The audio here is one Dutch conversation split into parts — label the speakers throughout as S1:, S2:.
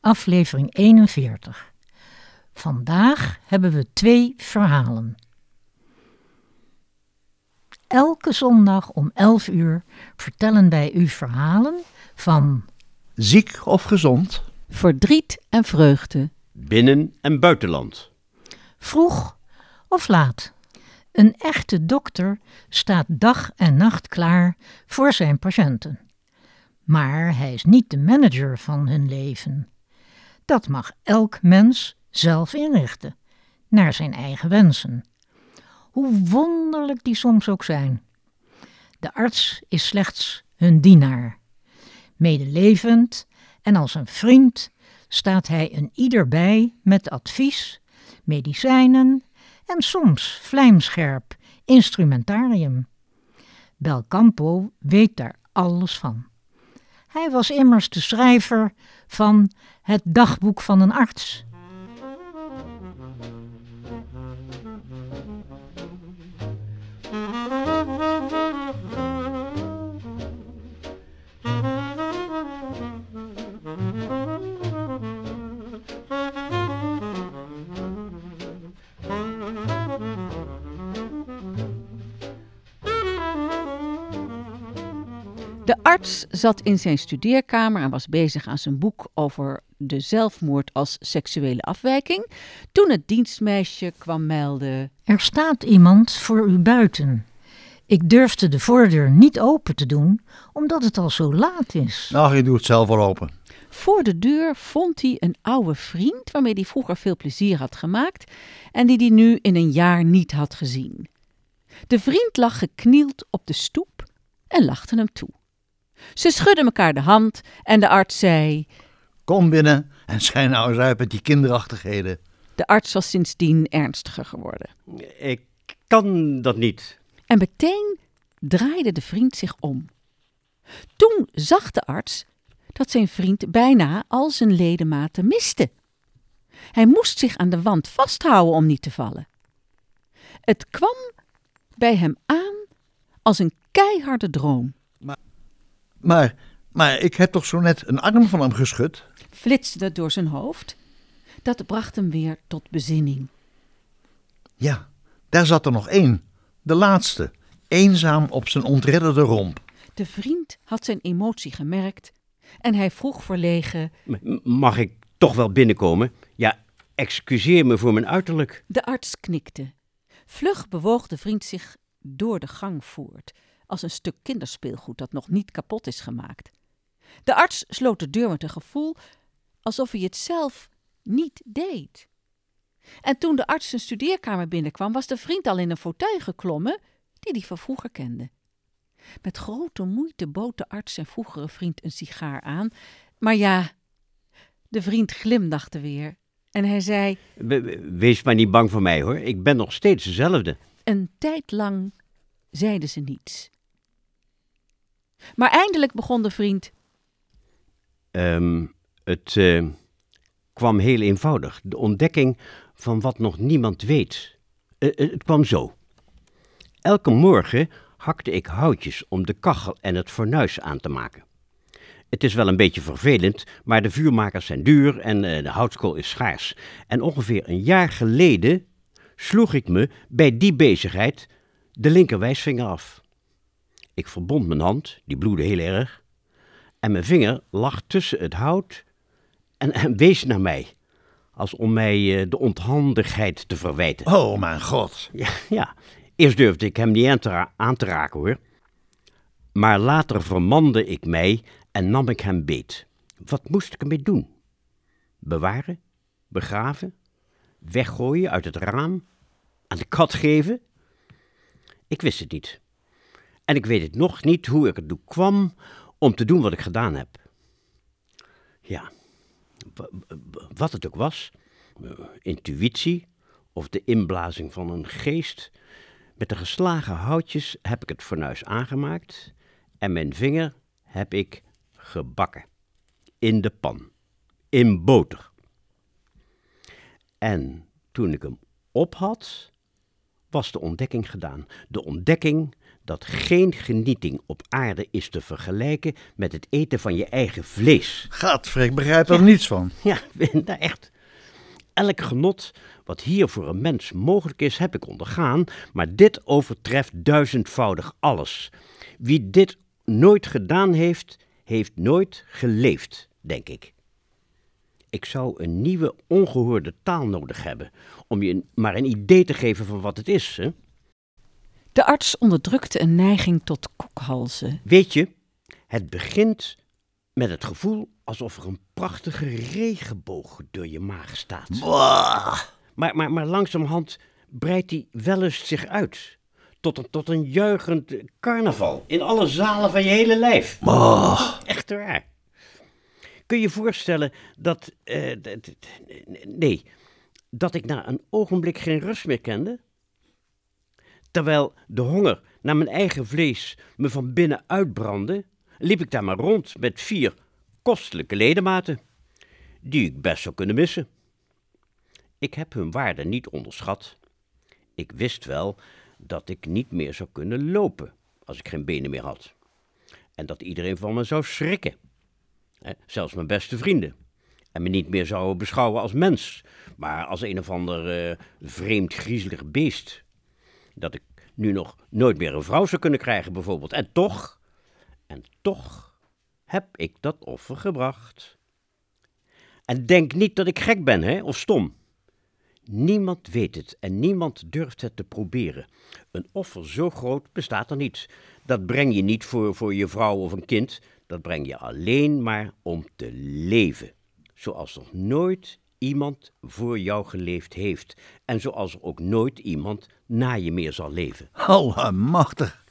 S1: Aflevering 41. Vandaag hebben we twee verhalen. Elke zondag om 11 uur vertellen wij u verhalen van
S2: Ziek of gezond?
S3: Verdriet en vreugde.
S4: Binnen- en buitenland.
S1: vroeg of laat. Een echte dokter staat dag en nacht klaar voor zijn patiënten. Maar hij is niet de manager van hun leven. Dat mag elk mens zelf inrichten, naar zijn eigen wensen. Hoe wonderlijk die soms ook zijn. De arts is slechts hun dienaar. Medelevend en als een vriend staat hij een ieder bij met advies, medicijnen en soms vlijmscherp instrumentarium. Belcampo weet daar alles van. Hij was immers de schrijver van het dagboek van een arts.
S5: De arts zat in zijn studeerkamer en was bezig aan zijn boek over de zelfmoord als seksuele afwijking. Toen het dienstmeisje kwam melden.
S1: Er staat iemand voor u buiten. Ik durfde de voordeur niet open te doen, omdat het al zo laat is.
S2: Nou, je doet het zelf wel open.
S5: Voor de deur vond hij een oude vriend waarmee hij vroeger veel plezier had gemaakt en die hij nu in een jaar niet had gezien. De vriend lag geknield op de stoep en lachte hem toe. Ze schudden elkaar de hand en de arts zei:
S2: Kom binnen en schijn nou eens uit met die kinderachtigheden.
S5: De arts was sindsdien ernstiger geworden.
S4: Ik kan dat niet.
S5: En meteen draaide de vriend zich om. Toen zag de arts dat zijn vriend bijna al zijn ledematen miste. Hij moest zich aan de wand vasthouden om niet te vallen. Het kwam bij hem aan als een keiharde droom.
S2: Maar, maar ik heb toch zo net een arm van hem geschud?
S5: Flitste door zijn hoofd. Dat bracht hem weer tot bezinning.
S2: Ja, daar zat er nog één. De laatste. Eenzaam op zijn ontredderde romp.
S5: De vriend had zijn emotie gemerkt en hij vroeg verlegen:
S4: M- Mag ik toch wel binnenkomen? Ja, excuseer me voor mijn uiterlijk.
S5: De arts knikte. Vlug bewoog de vriend zich door de gang voort, als een stuk kinderspeelgoed dat nog niet kapot is gemaakt. De arts sloot de deur met een gevoel alsof hij het zelf niet deed. En toen de arts zijn studeerkamer binnenkwam, was de vriend al in een fauteuil geklommen die hij van vroeger kende. Met grote moeite bood de arts zijn vroegere vriend een sigaar aan, maar ja, de vriend glimlachte weer en hij zei:
S4: We- we- Wees maar niet bang voor mij hoor. Ik ben nog steeds dezelfde.
S5: Een tijd lang zeiden ze niets. Maar eindelijk begon de vriend.
S4: Ehm, het eh, kwam heel eenvoudig. De ontdekking van wat nog niemand weet. Eh, eh, het kwam zo. Elke morgen hakte ik houtjes om de kachel en het fornuis aan te maken. Het is wel een beetje vervelend, maar de vuurmakers zijn duur en de houtskool is schaars. En ongeveer een jaar geleden sloeg ik me bij die bezigheid de linkerwijsvinger af. Ik verbond mijn hand, die bloedde heel erg, en mijn vinger lag tussen het hout en, en wees naar mij, als om mij eh, de onhandigheid te verwijten.
S2: Oh, mijn god.
S4: Ja, ja, eerst durfde ik hem niet aan te, ra- aan te raken hoor. Maar later vermande ik mij en nam ik hem beet. Wat moest ik ermee doen? Bewaren? Begraven? Weggooien uit het raam? aan de kat geven? Ik wist het niet. En ik weet het nog niet hoe ik ertoe kwam om te doen wat ik gedaan heb. Ja, wat het ook was, eh, intuïtie of de inblazing van een geest, met de geslagen houtjes heb ik het fornuis aangemaakt en mijn vinger heb ik gebakken. In de pan. In boter. En toen ik hem op had, was de ontdekking gedaan. De ontdekking dat geen genieting op aarde is te vergelijken met het eten van je eigen vlees.
S2: Gadver, ik begrijp er niets van.
S4: Ja, nou echt. Elk genot wat hier voor een mens mogelijk is, heb ik ondergaan, maar dit overtreft duizendvoudig alles. Wie dit nooit gedaan heeft, heeft nooit geleefd, denk ik. Ik zou een nieuwe, ongehoorde taal nodig hebben om je maar een idee te geven van wat het is. Hè?
S5: De arts onderdrukte een neiging tot kokhalzen.
S4: Weet je, het begint met het gevoel alsof er een prachtige regenboog door je maag staat. Maar, maar, maar langzamerhand breidt die wellust zich uit. Tot een, tot een juichend carnaval. In alle zalen van je hele lijf. Echt waar. Kun je je voorstellen dat. eh, nee. Dat ik na een ogenblik geen rust meer kende? Terwijl de honger naar mijn eigen vlees me van binnen uitbrandde, liep ik daar maar rond met vier kostelijke ledematen, die ik best zou kunnen missen. Ik heb hun waarde niet onderschat. Ik wist wel dat ik niet meer zou kunnen lopen als ik geen benen meer had. En dat iedereen van me zou schrikken. Zelfs mijn beste vrienden. En me niet meer zouden beschouwen als mens, maar als een of ander eh, vreemd griezelig beest. Dat ik nu nog nooit meer een vrouw zou kunnen krijgen, bijvoorbeeld. En toch, en toch heb ik dat offer gebracht. En denk niet dat ik gek ben, hè, of stom. Niemand weet het en niemand durft het te proberen. Een offer zo groot bestaat er niet. Dat breng je niet voor, voor je vrouw of een kind. Dat breng je alleen maar om te leven. Zoals nog nooit iemand voor jou geleefd heeft. En zoals er ook nooit iemand na je meer zal leven.
S2: Allemachtig.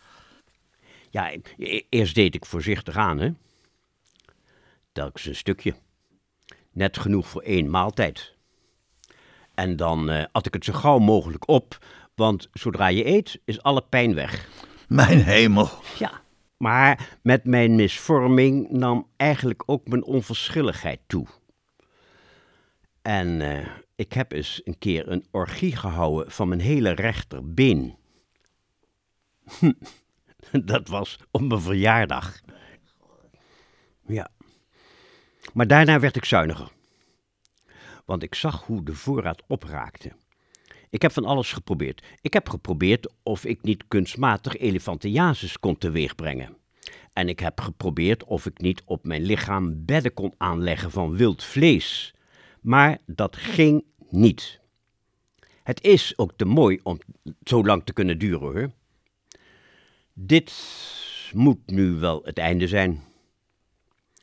S4: Ja, e- eerst deed ik voorzichtig aan, hè. Telkens een stukje. Net genoeg voor één maaltijd. En dan eh, at ik het zo gauw mogelijk op, want zodra je eet, is alle pijn weg.
S2: Mijn hemel.
S4: Ja. Maar met mijn misvorming nam eigenlijk ook mijn onverschilligheid toe. En eh, ik heb eens een keer een orgie gehouden van mijn hele rechterbeen. Dat was op mijn verjaardag. Ja. Maar daarna werd ik zuiniger. Want ik zag hoe de voorraad opraakte. Ik heb van alles geprobeerd. Ik heb geprobeerd of ik niet kunstmatig elefantiasis kon teweegbrengen. En ik heb geprobeerd of ik niet op mijn lichaam bedden kon aanleggen van wild vlees. Maar dat ging niet. Het is ook te mooi om zo lang te kunnen duren hoor. Dit moet nu wel het einde zijn.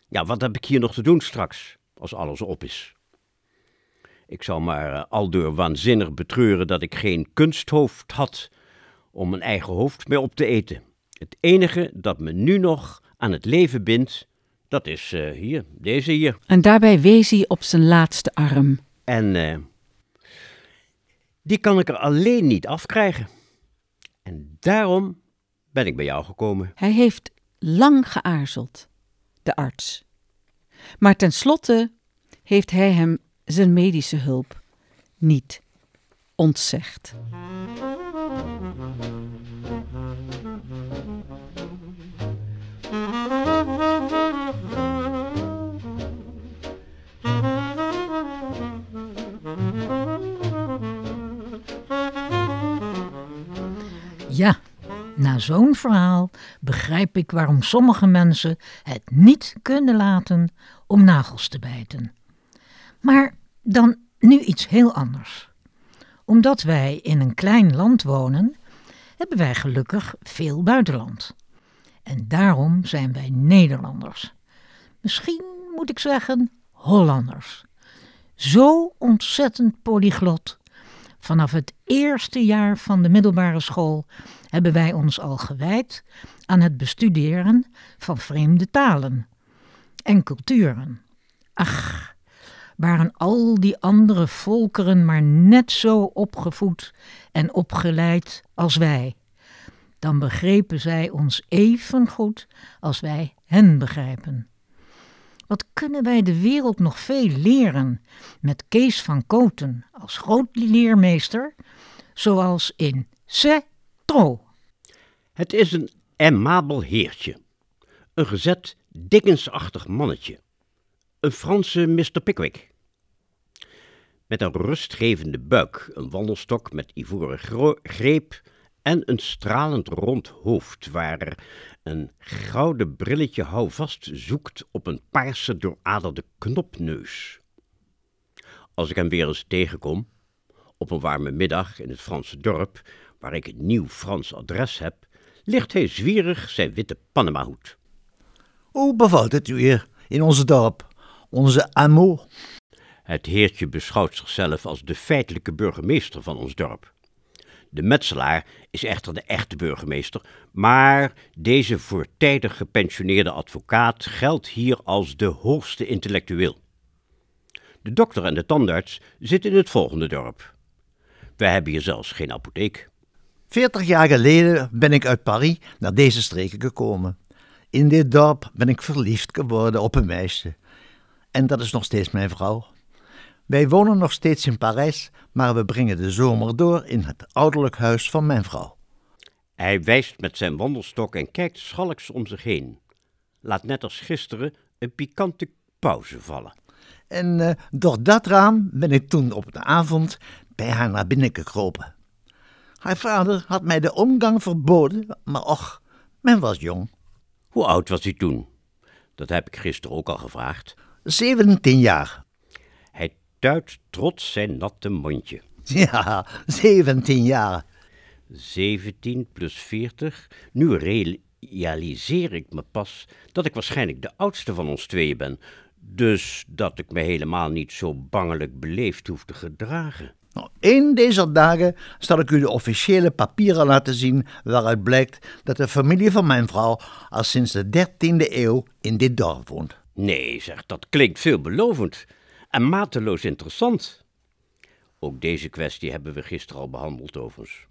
S4: Ja, wat heb ik hier nog te doen straks, als alles op is? Ik zal maar eh, aldoor waanzinnig betreuren dat ik geen kunsthoofd had om mijn eigen hoofd mee op te eten. Het enige dat me nu nog aan het leven bindt, dat is eh, hier, deze hier.
S5: En daarbij wees hij op zijn laatste arm.
S4: En eh, die kan ik er alleen niet afkrijgen. En daarom ben ik bij jou gekomen.
S5: Hij heeft lang geaarzeld, de arts. Maar tenslotte heeft hij hem zijn medische hulp niet ontzegd.
S1: Na zo'n verhaal begrijp ik waarom sommige mensen het niet kunnen laten om nagels te bijten. Maar dan nu iets heel anders. Omdat wij in een klein land wonen, hebben wij gelukkig veel buitenland. En daarom zijn wij Nederlanders. Misschien moet ik zeggen Hollanders. Zo ontzettend polyglot. Vanaf het eerste jaar van de middelbare school hebben wij ons al gewijd aan het bestuderen van vreemde talen en culturen. Ach, waren al die andere volkeren maar net zo opgevoed en opgeleid als wij, dan begrepen zij ons even goed als wij hen begrijpen. Wat kunnen wij de wereld nog veel leren met Kees van Koten als groot leermeester, zoals in C'est trop.
S4: Het is een aimabel heertje. Een gezet, Dickensachtig mannetje. Een Franse Mr. Pickwick. Met een rustgevende buik, een wandelstok met ivoren greep en een stralend rond hoofd waar een gouden brilletje houvast zoekt op een paarse dooraderde knopneus. Als ik hem weer eens tegenkom, op een warme middag in het Franse dorp, waar ik een nieuw Frans adres heb, ligt hij zwierig zijn witte Panama-hoed.
S2: Hoe bevalt het u hier in onze dorp, onze amour?
S4: Het heertje beschouwt zichzelf als de feitelijke burgemeester van ons dorp. De metselaar is echter de echte burgemeester, maar deze voortijdig gepensioneerde advocaat geldt hier als de hoogste intellectueel. De dokter en de tandarts zitten in het volgende dorp. Wij hebben hier zelfs geen apotheek.
S2: Veertig jaar geleden ben ik uit Paris naar deze streken gekomen. In dit dorp ben ik verliefd geworden op een meisje. En dat is nog steeds mijn vrouw. Wij wonen nog steeds in Parijs, maar we brengen de zomer door in het ouderlijk huis van mijn vrouw.
S4: Hij wijst met zijn wandelstok en kijkt schalks om zich heen. Laat net als gisteren een pikante pauze vallen.
S2: En uh, door dat raam ben ik toen op de avond bij haar naar binnen gekropen. Haar vader had mij de omgang verboden, maar och, men was jong.
S4: Hoe oud was hij toen? Dat heb ik gisteren ook al gevraagd.
S2: 17 jaar.
S4: Hij tuit trots zijn natte mondje.
S2: Ja, 17 jaar.
S4: 17 plus 40. Nu realiseer ik me pas dat ik waarschijnlijk de oudste van ons tweeën ben. Dus dat ik me helemaal niet zo bangelijk beleefd hoef te gedragen.
S2: Nou, een deze dagen zal ik u de officiële papieren laten zien waaruit blijkt dat de familie van mijn vrouw al sinds de 13e eeuw in dit dorp woont.
S4: Nee, zeg, dat klinkt veelbelovend en mateloos interessant. Ook deze kwestie hebben we gisteren al behandeld, overigens.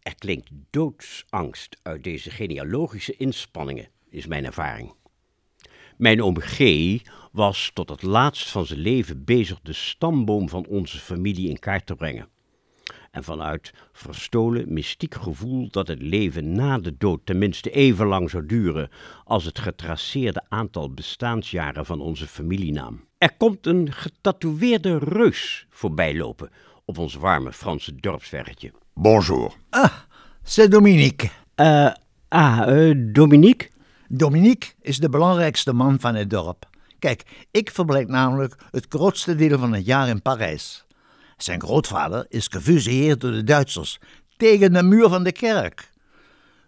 S4: Er klinkt doodsangst uit deze genealogische inspanningen, is mijn ervaring. Mijn oom G. was tot het laatst van zijn leven bezig de stamboom van onze familie in kaart te brengen. En vanuit verstolen mystiek gevoel dat het leven na de dood tenminste even lang zou duren als het getraceerde aantal bestaansjaren van onze familienaam. Er komt een getatoeëerde reus voorbijlopen op ons warme Franse dorpsverretje.
S6: Bonjour.
S2: Ah, c'est Dominique.
S4: Uh, ah, uh, Dominique?
S2: Dominique is de belangrijkste man van het dorp. Kijk, ik verblijf namelijk het grootste deel van het jaar in Parijs. Zijn grootvader is gefusilleerd door de Duitsers tegen de muur van de kerk.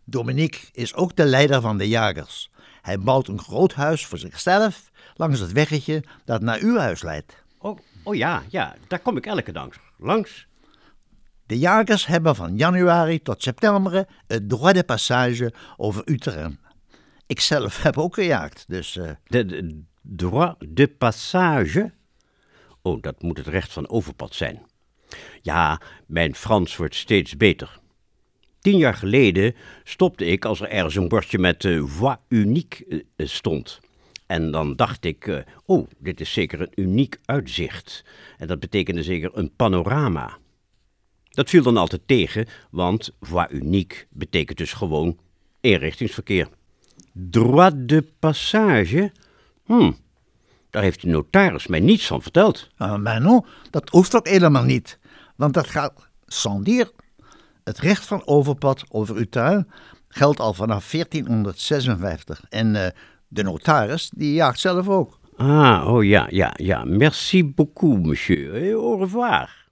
S2: Dominique is ook de leider van de jagers. Hij bouwt een groot huis voor zichzelf langs het weggetje dat naar uw huis leidt.
S4: Oh, oh ja, ja, daar kom ik elke dag langs.
S2: De jagers hebben van januari tot september het droit de passage over terrein. Ik zelf heb ook gejaagd, dus... Uh...
S4: De, de droit de passage? Oh, dat moet het recht van overpad zijn. Ja, mijn Frans wordt steeds beter. Tien jaar geleden stopte ik als er ergens een bordje met uh, voix unique uh, stond. En dan dacht ik, uh, oh, dit is zeker een uniek uitzicht. En dat betekende zeker een panorama. Dat viel dan altijd tegen, want voix unique betekent dus gewoon eenrichtingsverkeer. Droit de passage? Hm, daar heeft de notaris mij niets van verteld.
S2: Uh, maar non, dat hoeft ook helemaal niet. Want dat gaat sans dire. Het recht van overpad over uw tuin geldt al vanaf 1456. En uh, de notaris, die jaagt zelf ook.
S4: Ah, oh ja, ja, ja. Merci beaucoup, monsieur. Au revoir.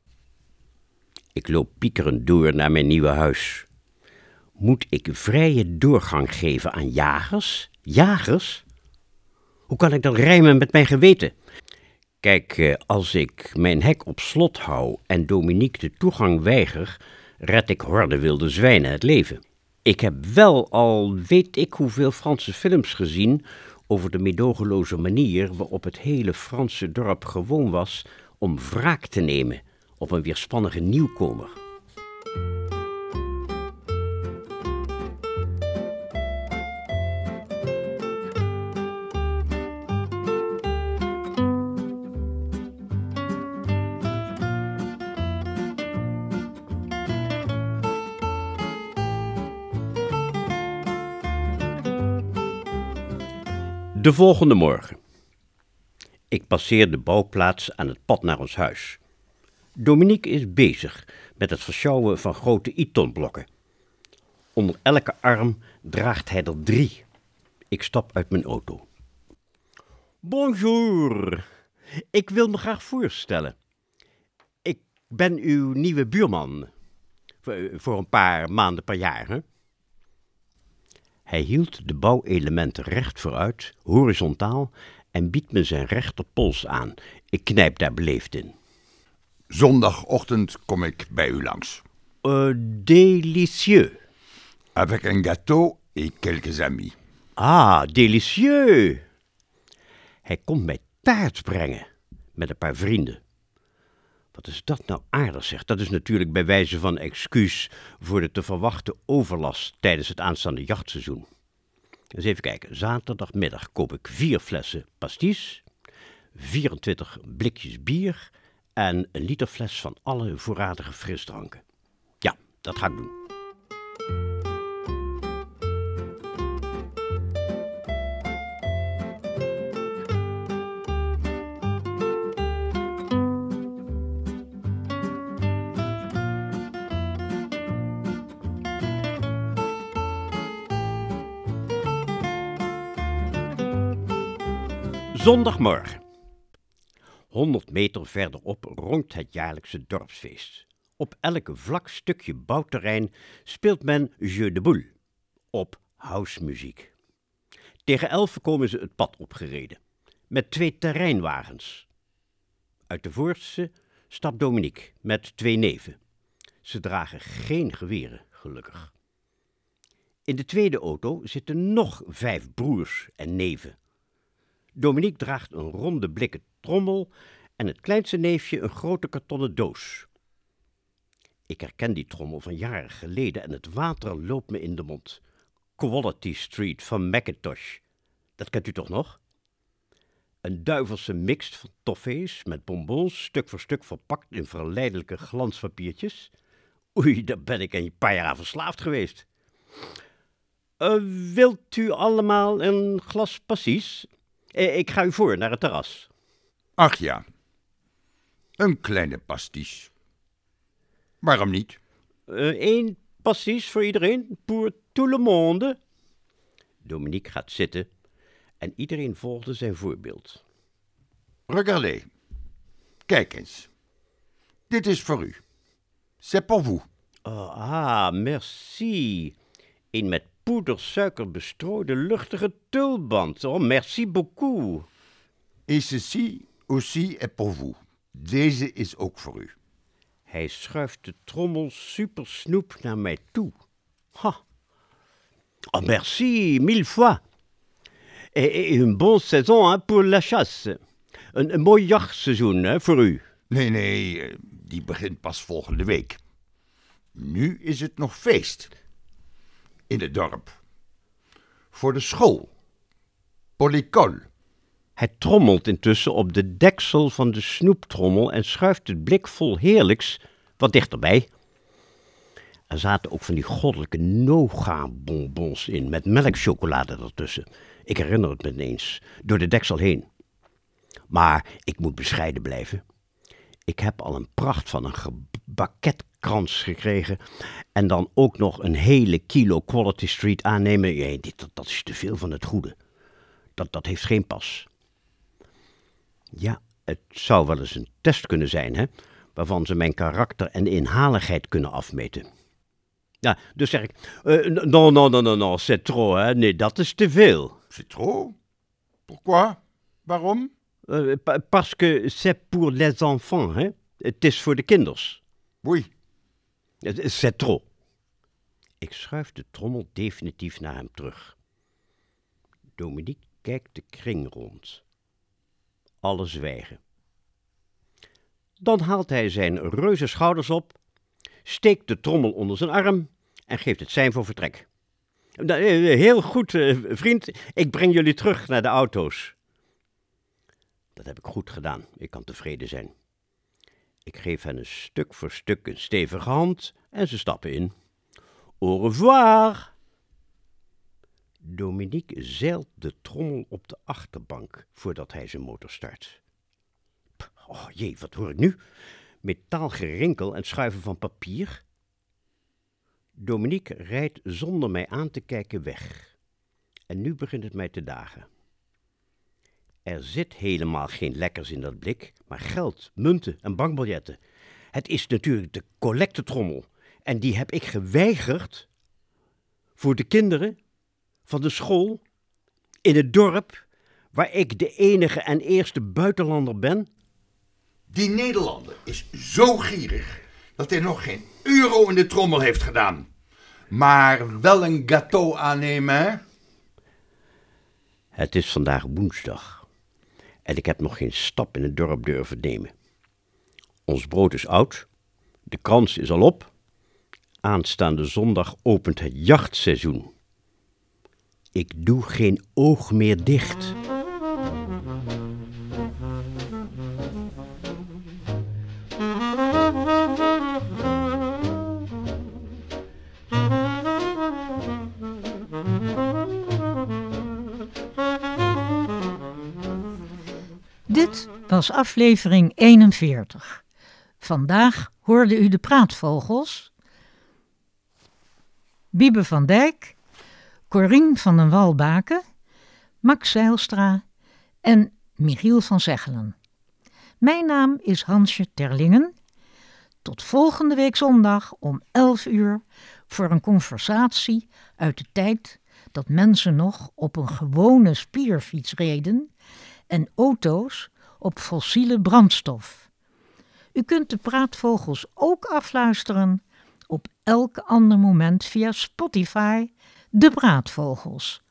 S4: Ik loop piekerend door naar mijn nieuwe huis. Moet ik vrije doorgang geven aan jagers? Jagers? Hoe kan ik dat rijmen met mijn geweten? Kijk, eh, als ik mijn hek op slot hou en Dominique de toegang weiger, red ik horde wilde zwijnen het leven. Ik heb wel al weet ik hoeveel Franse films gezien over de medogeloze manier waarop het hele Franse dorp gewoon was om wraak te nemen op een weerspannige nieuwkomer. De volgende morgen. Ik passeer de bouwplaats aan het pad naar ons huis. Dominique is bezig met het versjouwen van grote itonblokken. Onder elke arm draagt hij er drie. Ik stap uit mijn auto. Bonjour. Ik wil me graag voorstellen. Ik ben uw nieuwe buurman. Voor, een paar maanden per jaar, hè? Hij hield de bouwelementen recht vooruit, horizontaal, en biedt me zijn rechterpols aan. Ik knijp daar beleefd in.
S6: Zondagochtend kom ik bij u langs.
S4: Uh, délicieux.
S6: Avec un gâteau et quelques amis.
S4: Ah, délicieux. Hij komt mij taart brengen met een paar vrienden. Wat is dat nou aardig zeg? Dat is natuurlijk bij wijze van excuus voor de te verwachten overlast tijdens het aanstaande jachtseizoen. Eens even kijken. Zaterdagmiddag koop ik vier flessen pasties, 24 blikjes bier en een liter fles van alle voorradige frisdranken. Ja, dat ga ik doen. Zondagmorgen. 100 meter verderop ronkt het jaarlijkse dorpsfeest. Op elk vlak stukje bouwterrein speelt men Jeu de Boule op housemuziek. Tegen elf komen ze het pad opgereden, met twee terreinwagens. Uit de voorste stapt Dominique met twee neven. Ze dragen geen geweren, gelukkig. In de tweede auto zitten nog vijf broers en neven. Dominique draagt een ronde blikken trommel en het kleinste neefje een grote kartonnen doos. Ik herken die trommel van jaren geleden en het water loopt me in de mond. Quality Street van Macintosh. Dat kent u toch nog? Een duivelse mix van toffees met bonbons, stuk voor stuk verpakt in verleidelijke glanspapiertjes. Oei, daar ben ik een paar jaar verslaafd geweest. Uh, wilt u allemaal een glas pasties? Eh, Ik ga u voor naar het terras.
S6: Ach ja, een kleine pastiche. Waarom niet?
S4: Eén pasties voor iedereen, pour tout le monde. Dominique gaat zitten en iedereen volgde zijn voorbeeld.
S6: Regardez. Kijk eens. Dit is voor u. C'est pour vous.
S4: Oh, ah, merci. Een met poedersuiker bestrooide luchtige tulband. Oh, merci beaucoup.
S6: Et ceci aussi est pour vous. Deze is ook voor u.
S4: Hij schuift de trommel supersnoep naar mij toe. Ha. Oh, merci, mille fois. Et, une bonne saison hein, pour la chasse. Een, een mooi jachtseizoen hè, voor u.
S6: Nee, nee, eh, die begint pas volgende week. Nu is het nog feest. In het dorp. Voor de school. Pour l'école.
S4: Hij trommelt intussen op de deksel van de snoeptrommel en schuift het blik vol heerlijks wat dichterbij. Er zaten ook van die goddelijke Noga-bonbons in, met melkchocolade ertussen. Ik herinner het me ineens, door de deksel heen. Maar ik moet bescheiden blijven. Ik heb al een pracht van een gebaketkrans gekregen. En dan ook nog een hele kilo Quality Street aannemen. Dit, dat, dat is te veel van het goede. Dat, dat heeft geen pas. Ja, het zou wel eens een test kunnen zijn, hè? Waarvan ze mijn karakter en inhaligheid kunnen afmeten. Ja, dus zeg ik, eh, non, non, non, non, non, c'est trop, hè? Nee, dat is te veel.
S6: C'est trop? Pourquoi? Waarom?
S4: Eh, pa- parce que c'est pour les enfants, hè? Het is voor de kinders. Is- C'est trop. Ik schuif de trommel definitief naar hem terug. Dominique kijkt de kring rond. Alle zwijgen. Dan haalt hij zijn reuze schouders op, steekt de trommel onder zijn arm en geeft het sein voor vertrek. Nou, eh, Heel goed, eh, vriend. Ik breng jullie terug naar de auto's. Dat heb ik goed gedaan. Ik kan tevreden zijn. Ik geef hen een stuk voor stuk een stevige hand en ze stappen in. Au revoir! Dominique zeilt de trommel op de achterbank voordat hij zijn motor start. Oh jee, wat hoor ik nu? Metaalgerinkel en schuiven van papier? Dominique rijdt zonder mij aan te kijken weg. En nu begint het mij te dagen. Er zit helemaal geen lekkers in dat blik, maar geld, munten en bankbiljetten. Het is natuurlijk de collectetrommel. En die heb ik geweigerd voor de kinderen van de school in het dorp waar ik de enige en eerste buitenlander ben.
S6: die Nederlander is zo gierig dat hij nog geen euro in de trommel heeft gedaan. Maar wel een gâteau aannemen, hè?
S4: Het is vandaag woensdag en ik heb nog geen stap in het dorp durven nemen. Ons brood is oud, de krans is al op. Aanstaande zondag opent het jachtseizoen. Ik doe geen oog meer dicht.
S1: Was aflevering 41. Vandaag hoorde u de praatvogels. Biebe van Dijk, Corien van den Walbaken, Max Zeilstra en Michiel van Zeggelen. Mijn naam is Hansje Terlingen. Tot volgende week zondag om 11 uur voor een conversatie uit de tijd dat mensen nog op een gewone spierfiets reden en auto's op fossiele brandstof. U kunt de praatvogels ook afluisteren op elk ander moment via Spotify, de praatvogels.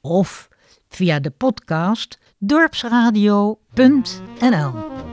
S1: Of via de podcast dorpsradio.nl.